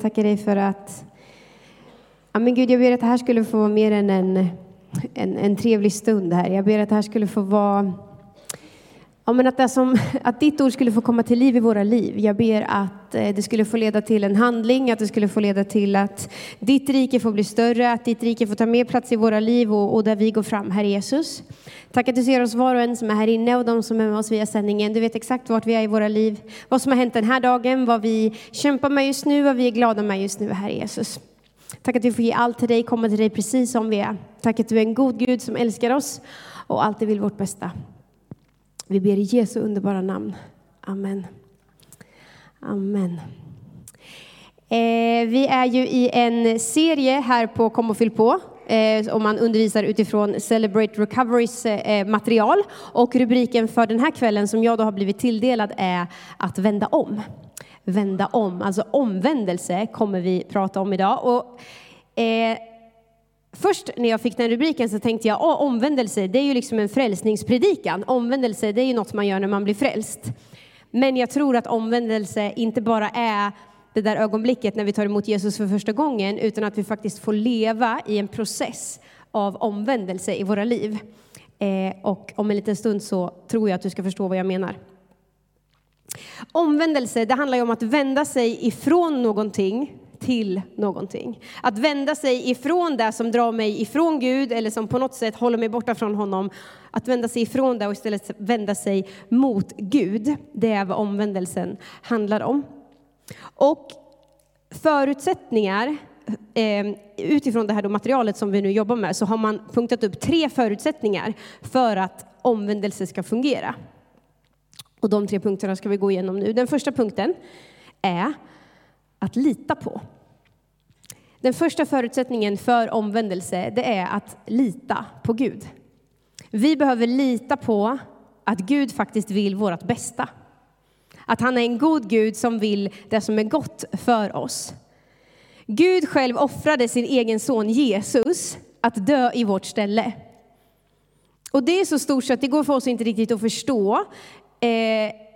tackar dig för att, ja men Gud, jag ber att det här skulle få vara mer än en, en, en trevlig stund här. Jag ber att det här skulle få vara, ja men att, det som, att ditt ord skulle få komma till liv i våra liv. Jag ber att eh, det skulle få leda till en handling, att det skulle få leda till att ditt rike får bli större, att ditt rike får ta mer plats i våra liv och, och där vi går fram, Herre Jesus. Tack att du ser oss var och en som är här inne och de som är med oss via sändningen. Du vet exakt vart vi är i våra liv, vad som har hänt den här dagen, vad vi kämpar med just nu, vad vi är glada med just nu, Herre Jesus. Tack att vi får ge allt till dig, komma till dig precis som vi är. Tack att du är en god Gud som älskar oss och alltid vill vårt bästa. Vi ber i Jesu underbara namn. Amen. Amen. Eh, vi är ju i en serie här på Kom och fyll på eh, och man undervisar utifrån Celebrate Recoverys eh, material. Och rubriken för den här kvällen som jag då har blivit tilldelad är att vända om. Vända om, alltså omvändelse kommer vi prata om idag. Och, eh, Först när jag fick den rubriken så tänkte jag, oh, omvändelse, det är ju liksom en frälsningspredikan. Omvändelse, det är ju något man gör när man blir frälst. Men jag tror att omvändelse inte bara är det där ögonblicket när vi tar emot Jesus för första gången, utan att vi faktiskt får leva i en process av omvändelse i våra liv. Eh, och om en liten stund så tror jag att du ska förstå vad jag menar. Omvändelse, det handlar ju om att vända sig ifrån någonting till någonting. Att vända sig ifrån det som drar mig ifrån Gud eller som på något sätt håller mig borta från honom. Att vända sig ifrån det och istället vända sig mot Gud. Det är vad omvändelsen handlar om. Och förutsättningar, eh, utifrån det här materialet som vi nu jobbar med, så har man punktat upp tre förutsättningar för att omvändelse ska fungera. Och de tre punkterna ska vi gå igenom nu. Den första punkten är att lita på. Den första förutsättningen för omvändelse, det är att lita på Gud. Vi behöver lita på att Gud faktiskt vill vårt bästa. Att han är en god Gud som vill det som är gott för oss. Gud själv offrade sin egen son Jesus att dö i vårt ställe. Och det är så stort så att det går för oss inte riktigt att förstå. Eh,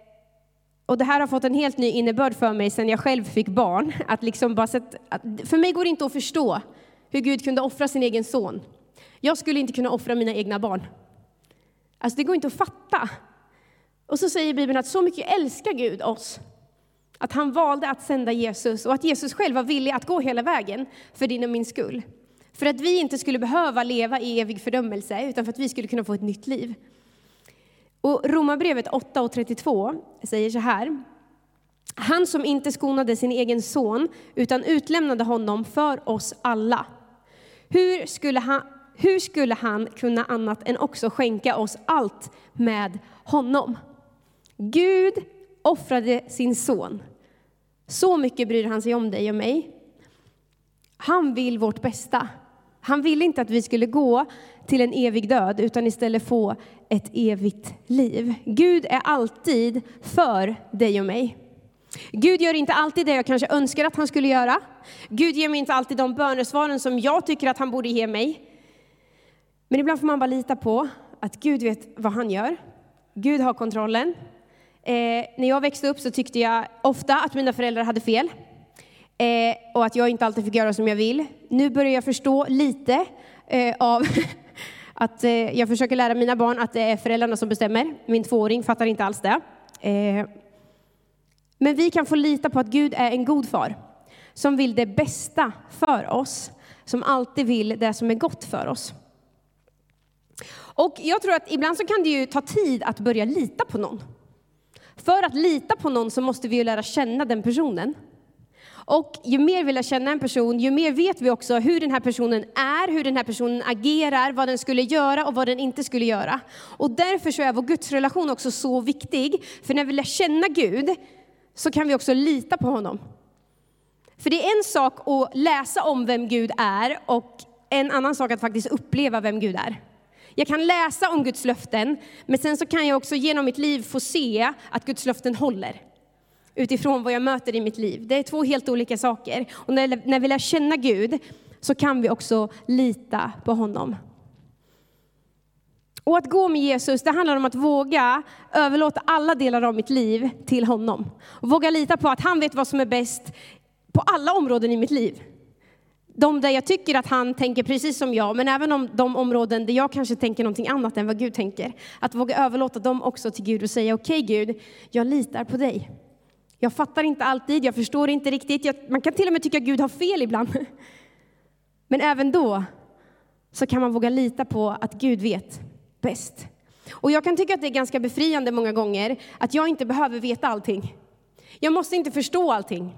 och det här har fått en helt ny innebörd för mig sedan jag själv fick barn. Att liksom bara sett, att för mig går det inte att förstå hur Gud kunde offra sin egen son. Jag skulle inte kunna offra mina egna barn. Alltså det går inte att fatta. Och så säger Bibeln att så mycket älskar Gud oss, att han valde att sända Jesus och att Jesus själv var villig att gå hela vägen för din och min skull. För att vi inte skulle behöva leva i evig fördömelse, utan för att vi skulle kunna få ett nytt liv. Och Romarbrevet 8 och 32 säger så här. Han som inte skonade sin egen son, utan utlämnade honom för oss alla. Hur skulle han, hur skulle han kunna annat än också skänka oss allt med honom? Gud offrade sin son. Så mycket bryr han sig om dig och mig. Han vill vårt bästa. Han ville inte att vi skulle gå till en evig död, utan istället få ett evigt liv. Gud är alltid för dig och mig. Gud gör inte alltid det jag kanske önskar att han skulle göra. Gud ger mig inte alltid de bönesvaren som jag tycker att han borde ge mig. Men ibland får man bara lita på att Gud vet vad han gör. Gud har kontrollen. Eh, när jag växte upp så tyckte jag ofta att mina föräldrar hade fel. Eh, och att jag inte alltid fick göra som jag vill. Nu börjar jag förstå lite eh, av att eh, jag försöker lära mina barn att det är föräldrarna som bestämmer. Min tvååring fattar inte alls det. Eh, men vi kan få lita på att Gud är en god far som vill det bästa för oss, som alltid vill det som är gott för oss. Och jag tror att ibland så kan det ju ta tid att börja lita på någon. För att lita på någon så måste vi ju lära känna den personen. Och ju mer vi lär känna en person, ju mer vet vi också hur den här personen är, hur den här personen agerar, vad den skulle göra och vad den inte skulle göra. Och därför så är vår gudsrelation också så viktig. För när vi lär känna Gud så kan vi också lita på honom. För det är en sak att läsa om vem Gud är och en annan sak att faktiskt uppleva vem Gud är. Jag kan läsa om Guds löften, men sen så kan jag också genom mitt liv få se att Guds löften håller utifrån vad jag möter i mitt liv. Det är två helt olika saker. Och när, när vi lär känna Gud så kan vi också lita på honom. Och att gå med Jesus, det handlar om att våga överlåta alla delar av mitt liv till honom. Och våga lita på att han vet vad som är bäst på alla områden i mitt liv. De där jag tycker att han tänker precis som jag, men även om de områden där jag kanske tänker någonting annat än vad Gud tänker. Att våga överlåta dem också till Gud och säga okej okay, Gud, jag litar på dig. Jag fattar inte alltid, jag förstår inte riktigt. Jag, man kan till och med tycka att Gud har fel ibland. Men även då så kan man våga lita på att Gud vet bäst. Och jag kan tycka att det är ganska befriande många gånger att jag inte behöver veta allting. Jag måste inte förstå allting.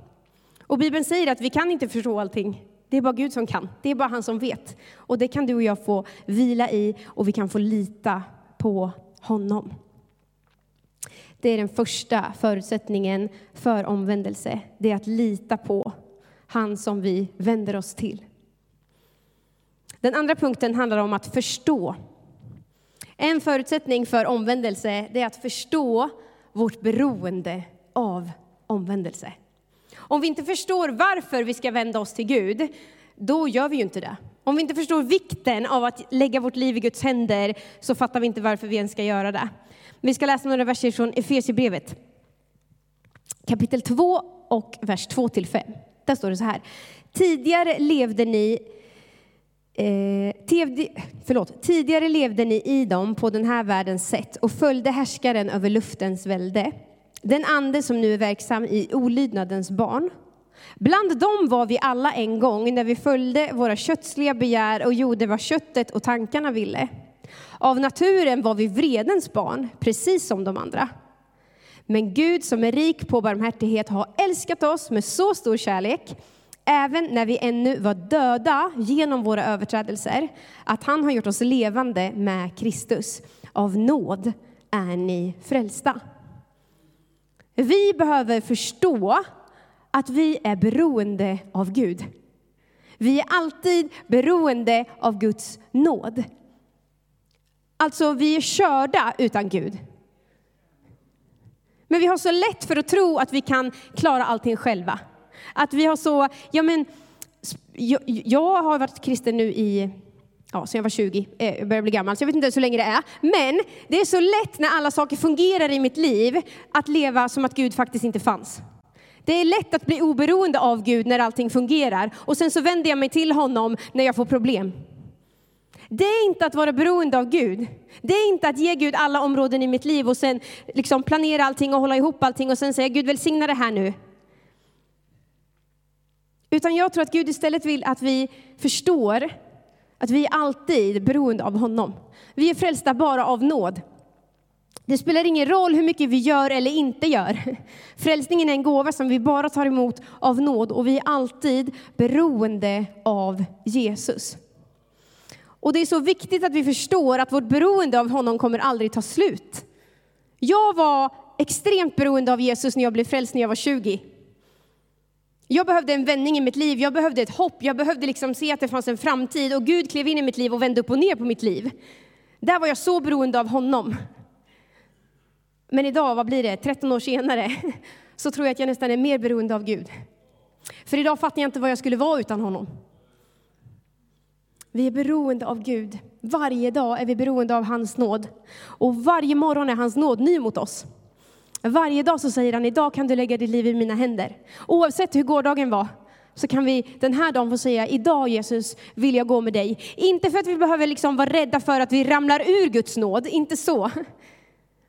Och Bibeln säger att vi kan inte förstå allting. Det är bara Gud som kan. Det är bara han som vet. Och det kan du och jag få vila i och vi kan få lita på honom. Det är den första förutsättningen för omvändelse. Det är att lita på han som vi vänder oss till. Den andra punkten handlar om att förstå. En förutsättning för omvändelse är att förstå vårt beroende av omvändelse. Om vi inte förstår varför vi ska vända oss till Gud, då gör vi ju inte det. Om vi inte förstår vikten av att lägga vårt liv i Guds händer, så fattar vi inte varför vi ens ska göra det. Vi ska läsa några verser från Efesierbrevet, kapitel 2 och vers 2 till 5. Där står det så här. Tidigare levde ni Eh, förlåt, tidigare levde ni i dem på den här världens sätt och följde härskaren över luftens välde, den ande som nu är verksam i olydnadens barn. Bland dem var vi alla en gång när vi följde våra kötsliga begär och gjorde vad köttet och tankarna ville. Av naturen var vi vredens barn, precis som de andra. Men Gud som är rik på barmhärtighet har älskat oss med så stor kärlek även när vi ännu var döda genom våra överträdelser, att han har gjort oss levande med Kristus. Av nåd är ni frälsta. Vi behöver förstå att vi är beroende av Gud. Vi är alltid beroende av Guds nåd. Alltså, vi är körda utan Gud. Men vi har så lätt för att tro att vi kan klara allting själva. Att vi har så, ja men, jag, jag har varit kristen nu i ja, sen jag var 20, eh, jag börjar bli gammal, så jag vet inte hur länge det är. Men det är så lätt när alla saker fungerar i mitt liv att leva som att Gud faktiskt inte fanns. Det är lätt att bli oberoende av Gud när allting fungerar och sen så vänder jag mig till honom när jag får problem. Det är inte att vara beroende av Gud. Det är inte att ge Gud alla områden i mitt liv och sen liksom planera allting och hålla ihop allting och sen säga Gud välsigna det här nu. Utan jag tror att Gud istället vill att vi förstår att vi är alltid beroende av honom. Vi är frälsta bara av nåd. Det spelar ingen roll hur mycket vi gör eller inte gör. Frälsningen är en gåva som vi bara tar emot av nåd och vi är alltid beroende av Jesus. Och det är så viktigt att vi förstår att vårt beroende av honom kommer aldrig ta slut. Jag var extremt beroende av Jesus när jag blev frälst när jag var 20. Jag behövde en vändning i mitt liv, jag behövde ett hopp, jag behövde liksom se att det fanns en framtid och Gud klev in i mitt liv och vände upp och ner på mitt liv. Där var jag så beroende av honom. Men idag, vad blir det, 13 år senare, så tror jag att jag nästan är mer beroende av Gud. För idag fattar jag inte vad jag skulle vara utan honom. Vi är beroende av Gud. Varje dag är vi beroende av hans nåd. Och varje morgon är hans nåd ny mot oss. Varje dag så säger han, idag kan du lägga ditt liv i mina händer. Oavsett hur gårdagen var, så kan vi den här dagen få säga, idag Jesus vill jag gå med dig. Inte för att vi behöver liksom vara rädda för att vi ramlar ur Guds nåd, inte så.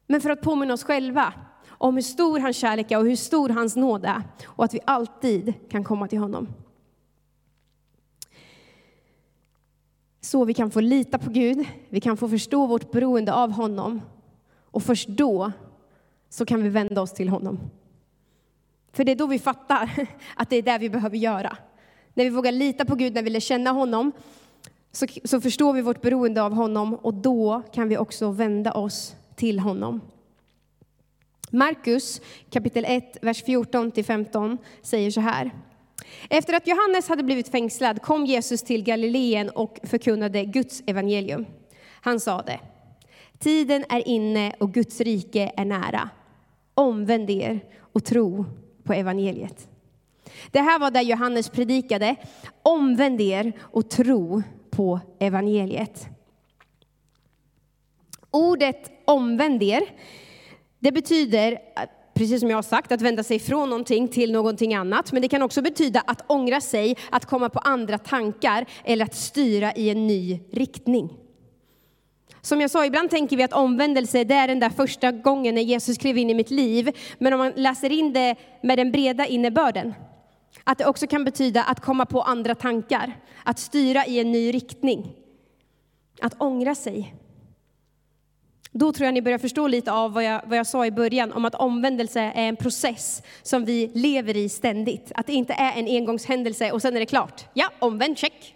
Men för att påminna oss själva om hur stor hans kärlek är och hur stor hans nåd är. Och att vi alltid kan komma till honom. Så vi kan få lita på Gud, vi kan få förstå vårt beroende av honom. Och först då så kan vi vända oss till honom. För det är då vi fattar att det är det vi behöver göra. När vi vågar lita på Gud, när vi lär känna honom, så, så förstår vi vårt beroende av honom och då kan vi också vända oss till honom. Markus kapitel 1, vers 14-15 säger så här. Efter att Johannes hade blivit fängslad kom Jesus till Galileen och förkunnade Guds evangelium. Han sade, tiden är inne och Guds rike är nära. Omvänd er och tro på evangeliet. Det här var där Johannes predikade. Omvänd er och tro på evangeliet. Ordet omvänd er, det betyder precis som jag har sagt, att vända sig från någonting till någonting annat. Men det kan också betyda att ångra sig, att komma på andra tankar eller att styra i en ny riktning. Som jag sa, ibland tänker vi att omvändelse det är den där första gången när Jesus klev in i mitt liv. Men om man läser in det med den breda innebörden, att det också kan betyda att komma på andra tankar, att styra i en ny riktning, att ångra sig. Då tror jag ni börjar förstå lite av vad jag, vad jag sa i början om att omvändelse är en process som vi lever i ständigt. Att det inte är en engångshändelse och sen är det klart. Ja, omvänd, check.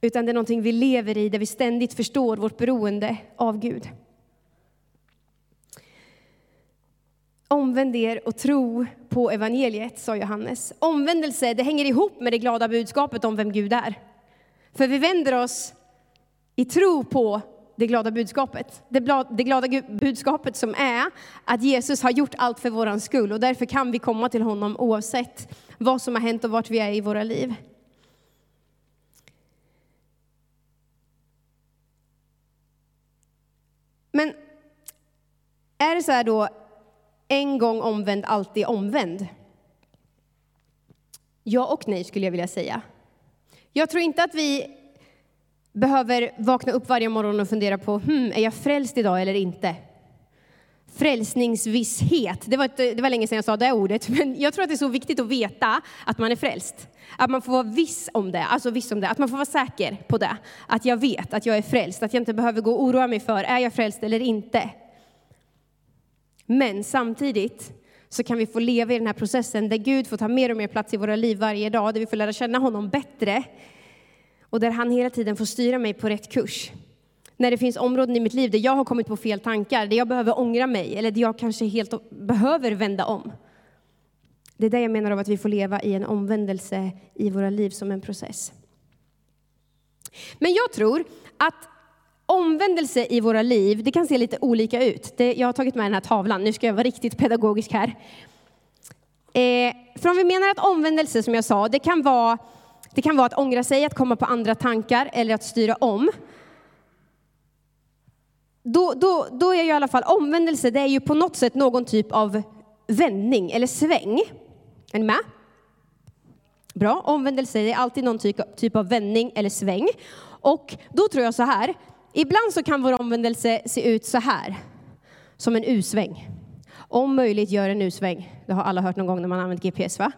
Utan det är någonting vi lever i där vi ständigt förstår vårt beroende av Gud. Omvänd er och tro på evangeliet, sa Johannes. Omvändelse, det hänger ihop med det glada budskapet om vem Gud är. För vi vänder oss i tro på det glada budskapet. Det, glada budskapet som är att Jesus har gjort allt för våran skull och därför kan vi komma till honom oavsett vad som har hänt och vart vi är i våra liv. Men är det så här då, en gång omvänd, alltid omvänd? Ja och nej skulle jag vilja säga. Jag tror inte att vi behöver vakna upp varje morgon och fundera på, hmm, är jag frälst idag eller inte? Frälsningsvisshet, det var, ett, det var länge sedan jag sa det ordet, men jag tror att det är så viktigt att veta att man är frälst. Att man får vara viss om det, alltså viss om det, att man får vara säker på det. Att jag vet att jag är frälst, att jag inte behöver gå och oroa mig för, är jag frälst eller inte? Men samtidigt så kan vi få leva i den här processen där Gud får ta mer och mer plats i våra liv varje dag, där vi får lära känna honom bättre och där han hela tiden får styra mig på rätt kurs. När det finns områden i mitt liv där jag har kommit på fel tankar, där jag behöver ångra mig eller där jag kanske helt behöver vända om. Det är det jag menar av att vi får leva i en omvändelse i våra liv som en process. Men jag tror att omvändelse i våra liv, det kan se lite olika ut. Det, jag har tagit med den här tavlan, nu ska jag vara riktigt pedagogisk här. Eh, för om vi menar att omvändelse, som jag sa, det kan vara det kan vara att ångra sig, att komma på andra tankar eller att styra om. Då, då, då är ju i alla fall omvändelse, det är ju på något sätt någon typ av vändning eller sväng. Är ni med? Bra, omvändelse är alltid någon typ, typ av vändning eller sväng. Och då tror jag så här, ibland så kan vår omvändelse se ut så här, som en U-sväng. Om möjligt gör en U-sväng. Det har alla hört någon gång när man använt GPS va?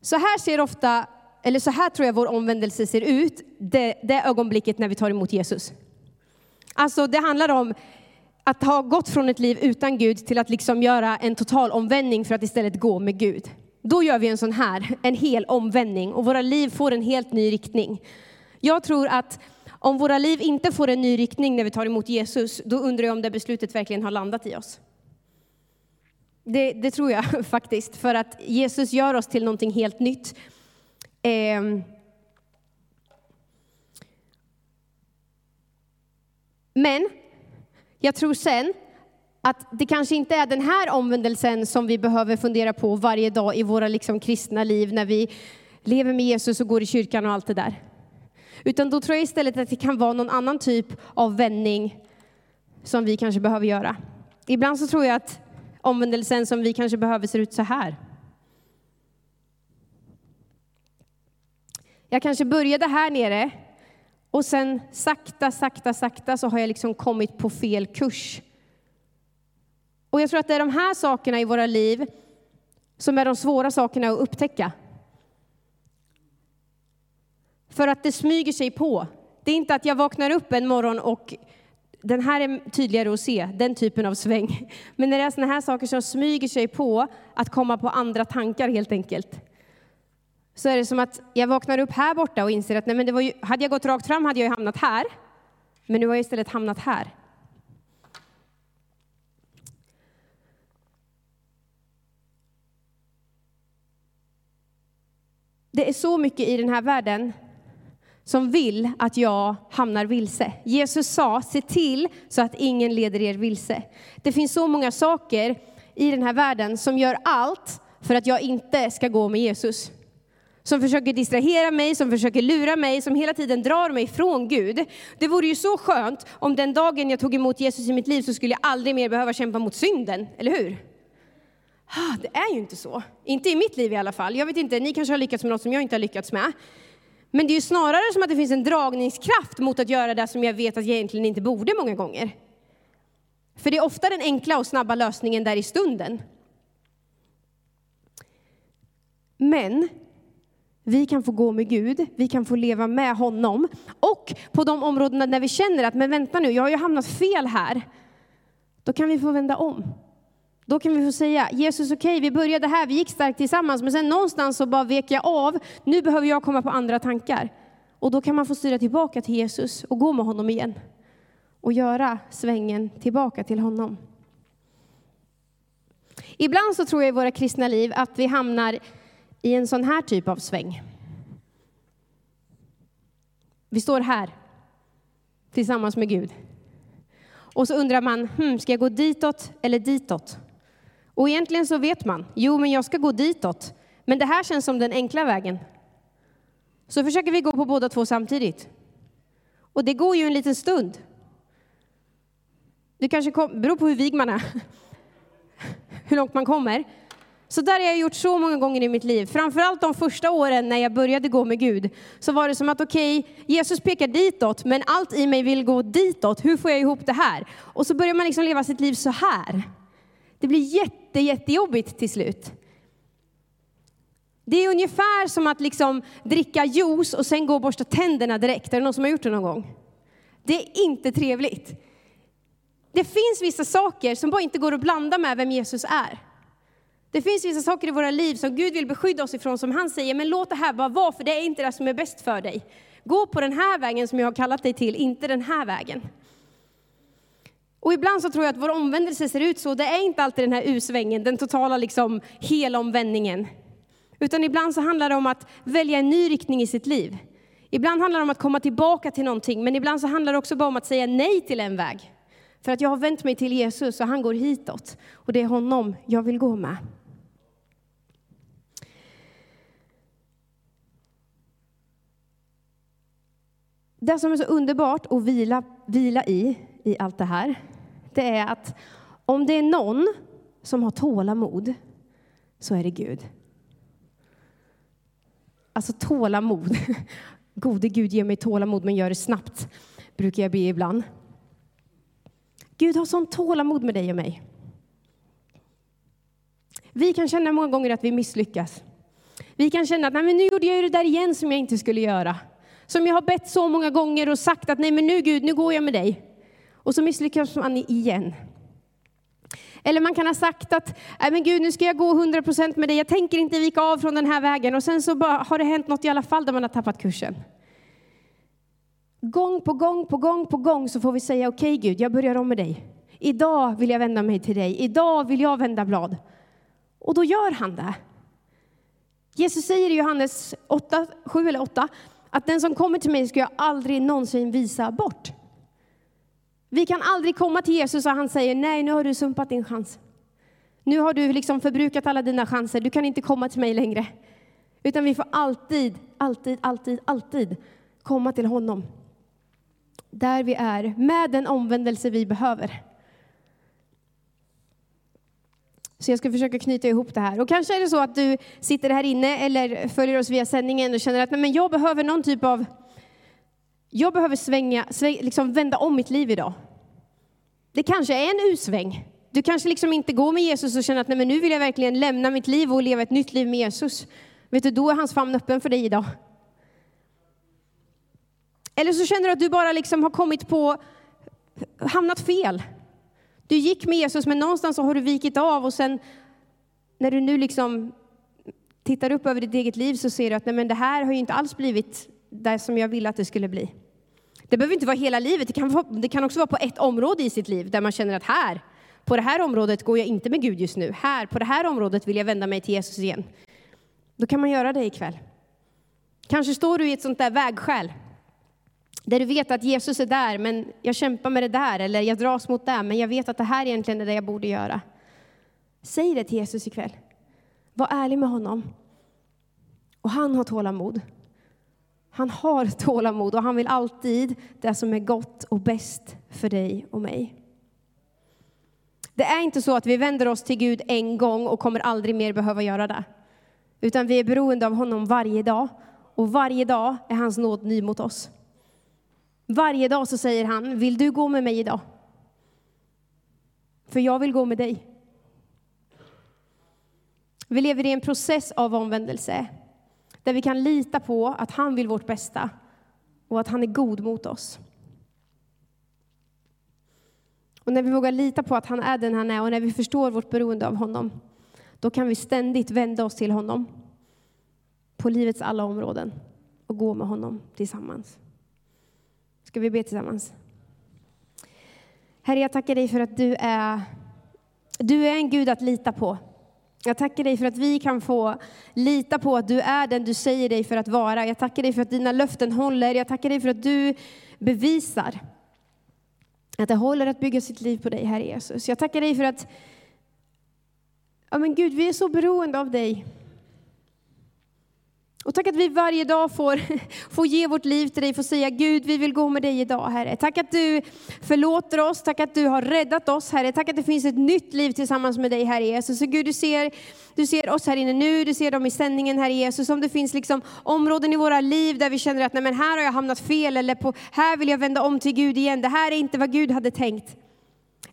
Så här ser ofta eller så här tror jag vår omvändelse ser ut, det, det ögonblicket när vi tar emot Jesus. Alltså det handlar om att ha gått från ett liv utan Gud till att liksom göra en total omvändning för att istället gå med Gud. Då gör vi en sån här, en hel omvändning och våra liv får en helt ny riktning. Jag tror att om våra liv inte får en ny riktning när vi tar emot Jesus, då undrar jag om det beslutet verkligen har landat i oss. Det, det tror jag faktiskt, för att Jesus gör oss till någonting helt nytt. Eh, men jag tror sen att det kanske inte är den här omvändelsen som vi behöver fundera på varje dag i våra liksom kristna liv när vi lever med Jesus och går i kyrkan och allt det där. Utan då tror jag istället att det kan vara någon annan typ av vändning som vi kanske behöver göra. Ibland så tror jag att omvändelsen som vi kanske behöver ser ut så här. Jag kanske började här nere och sen sakta, sakta, sakta så har jag liksom kommit på fel kurs. Och jag tror att det är de här sakerna i våra liv som är de svåra sakerna att upptäcka. För att det smyger sig på. Det är inte att jag vaknar upp en morgon och den här är tydligare att se, den typen av sväng. Men när det är sådana här saker som smyger sig på, att komma på andra tankar helt enkelt så är det som att jag vaknar upp här borta och inser att nej, men det var ju, hade jag gått rakt fram hade jag ju hamnat här. Men nu har jag istället hamnat här. Det är så mycket i den här världen som vill att jag hamnar vilse. Jesus sa, se till så att ingen leder er vilse. Det finns så många saker i den här världen som gör allt för att jag inte ska gå med Jesus som försöker distrahera mig, som försöker lura mig, som hela tiden drar mig från Gud. Det vore ju så skönt om den dagen jag tog emot Jesus i mitt liv så skulle jag aldrig mer behöva kämpa mot synden, eller hur? Ah, det är ju inte så. Inte i mitt liv i alla fall. Jag vet inte, ni kanske har lyckats med något som jag inte har lyckats med. Men det är ju snarare som att det finns en dragningskraft mot att göra det som jag vet att jag egentligen inte borde många gånger. För det är ofta den enkla och snabba lösningen där i stunden. Men vi kan få gå med Gud, vi kan få leva med honom. Och på de områdena där vi känner att, men vänta nu, jag har ju hamnat fel här. Då kan vi få vända om. Då kan vi få säga, Jesus okej, okay, vi började här, vi gick starkt tillsammans, men sen någonstans så bara vek jag av. Nu behöver jag komma på andra tankar. Och då kan man få styra tillbaka till Jesus och gå med honom igen. Och göra svängen tillbaka till honom. Ibland så tror jag i våra kristna liv att vi hamnar i en sån här typ av sväng. Vi står här tillsammans med Gud. Och så undrar man, hmm, ska jag gå ditåt eller ditåt? Och egentligen så vet man, jo men jag ska gå ditåt. Men det här känns som den enkla vägen. Så försöker vi gå på båda två samtidigt. Och det går ju en liten stund. Det kanske kom, beror på hur vig man är, hur långt man kommer. Så där har jag gjort så många gånger i mitt liv. Framförallt de första åren när jag började gå med Gud. Så var det som att okej, okay, Jesus pekar ditåt, men allt i mig vill gå ditåt. Hur får jag ihop det här? Och så börjar man liksom leva sitt liv så här. Det blir jätte, jättejobbigt till slut. Det är ungefär som att liksom dricka juice och sen gå och borsta tänderna direkt. Är det någon som har gjort det någon gång? Det är inte trevligt. Det finns vissa saker som bara inte går att blanda med vem Jesus är. Det finns vissa saker i våra liv som Gud vill beskydda oss ifrån, som han säger, men låt det här bara vara, för det är inte det som är bäst för dig. Gå på den här vägen som jag har kallat dig till, inte den här vägen. Och ibland så tror jag att vår omvändelse ser ut så, det är inte alltid den här U-svängen, den totala liksom helomvändningen. Utan ibland så handlar det om att välja en ny riktning i sitt liv. Ibland handlar det om att komma tillbaka till någonting, men ibland så handlar det också bara om att säga nej till en väg. För att jag har vänt mig till Jesus och han går hitåt. Och det är honom jag vill gå med. Det som är så underbart att vila, vila i, i allt det här, det är att om det är någon som har tålamod, så är det Gud. Alltså tålamod. Gode Gud, ge mig tålamod, men gör det snabbt, brukar jag be ibland. Gud har sån tålamod med dig och mig. Vi kan känna många gånger att vi misslyckas. Vi kan känna att nej, men nu gjorde jag det där igen som jag inte skulle göra. Som jag har bett så många gånger och sagt att nej men nu Gud, nu går jag med dig. Och så misslyckas man igen. Eller man kan ha sagt att, nej men Gud, nu ska jag gå 100% med dig, jag tänker inte vika av från den här vägen. Och sen så bara, har det hänt något i alla fall där man har tappat kursen. Gång på gång på gång på gång så får vi säga, okej okay, Gud, jag börjar om med dig. Idag vill jag vända mig till dig, idag vill jag vända blad. Och då gör han det. Jesus säger i Johannes 8, 7 eller 8, att den som kommer till mig ska jag aldrig någonsin visa bort. Vi kan aldrig komma till Jesus och han säger nej, nu har du sumpat din chans. Nu har du liksom förbrukat alla dina chanser, du kan inte komma till mig längre. Utan vi får alltid, alltid, alltid, alltid komma till honom. Där vi är, med den omvändelse vi behöver. Så jag ska försöka knyta ihop det här. Och kanske är det så att du sitter här inne eller följer oss via sändningen och känner att men jag behöver någon typ av... Jag behöver svänga, sväng, liksom vända om mitt liv idag. Det kanske är en U-sväng. Du kanske liksom inte går med Jesus och känner att nej, men nu vill jag verkligen lämna mitt liv och leva ett nytt liv med Jesus. Vet du, då är hans famn öppen för dig idag. Eller så känner du att du bara liksom har kommit på, hamnat fel. Du gick med Jesus, men någonstans så har du vikit av och sen när du nu liksom tittar upp över ditt eget liv så ser du att nej, men det här har ju inte alls blivit det som jag ville att det skulle bli. Det behöver inte vara hela livet, det kan, det kan också vara på ett område i sitt liv där man känner att här, på det här området går jag inte med Gud just nu. Här, på det här området vill jag vända mig till Jesus igen. Då kan man göra det ikväll. Kanske står du i ett sånt där vägskäl där du vet att Jesus är där, men jag kämpar med det där, eller jag dras mot det, men jag vet att det här egentligen är det jag borde göra. Säg det till Jesus ikväll. Var ärlig med honom. Och han har tålamod. Han har tålamod och han vill alltid det som är gott och bäst för dig och mig. Det är inte så att vi vänder oss till Gud en gång och kommer aldrig mer behöva göra det. Utan vi är beroende av honom varje dag. Och varje dag är hans nåd ny mot oss. Varje dag så säger han, vill du gå med mig idag? För jag vill gå med dig. Vi lever i en process av omvändelse där vi kan lita på att han vill vårt bästa och att han är god mot oss. Och när vi vågar lita på att han är den han är och när vi förstår vårt beroende av honom, då kan vi ständigt vända oss till honom på livets alla områden och gå med honom tillsammans. Ska vi be tillsammans? Herre, jag tackar dig för att du är, du är en Gud att lita på. Jag tackar dig för att vi kan få lita på att du är den du säger dig för att vara. Jag tackar dig för att dina löften håller. Jag tackar dig för att du bevisar att det håller att bygga sitt liv på dig, Herre Jesus. Jag tackar dig för att, ja men Gud, vi är så beroende av dig. Och tack att vi varje dag får, får ge vårt liv till dig, får säga Gud, vi vill gå med dig idag, Herre. Tack att du förlåter oss, tack att du har räddat oss, Herre. Tack att det finns ett nytt liv tillsammans med dig, Herre Jesus. Så Gud, du ser, du ser oss här inne nu, du ser dem i sändningen, Herre Jesus. Om det finns liksom områden i våra liv där vi känner att nej, men här har jag hamnat fel, eller på, här vill jag vända om till Gud igen. Det här är inte vad Gud hade tänkt.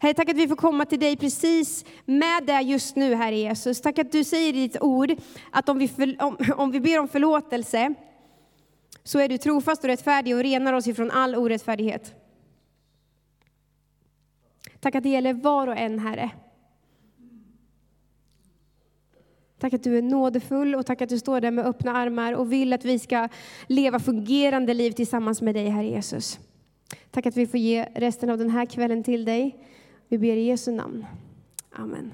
Herre, tack att vi får komma till dig precis med det just nu, Herre Jesus. Tack att du säger i ditt ord att om vi, för, om, om vi ber om förlåtelse så är du trofast och rättfärdig och renar oss ifrån all orättfärdighet. Tack att det gäller var och en, Herre. Tack att du är nådefull och tack att du står där med öppna armar och vill att vi ska leva fungerande liv tillsammans med dig, Herre Jesus. Tack att vi får ge resten av den här kvällen till dig. Vi ber i Jesu namn. Amen.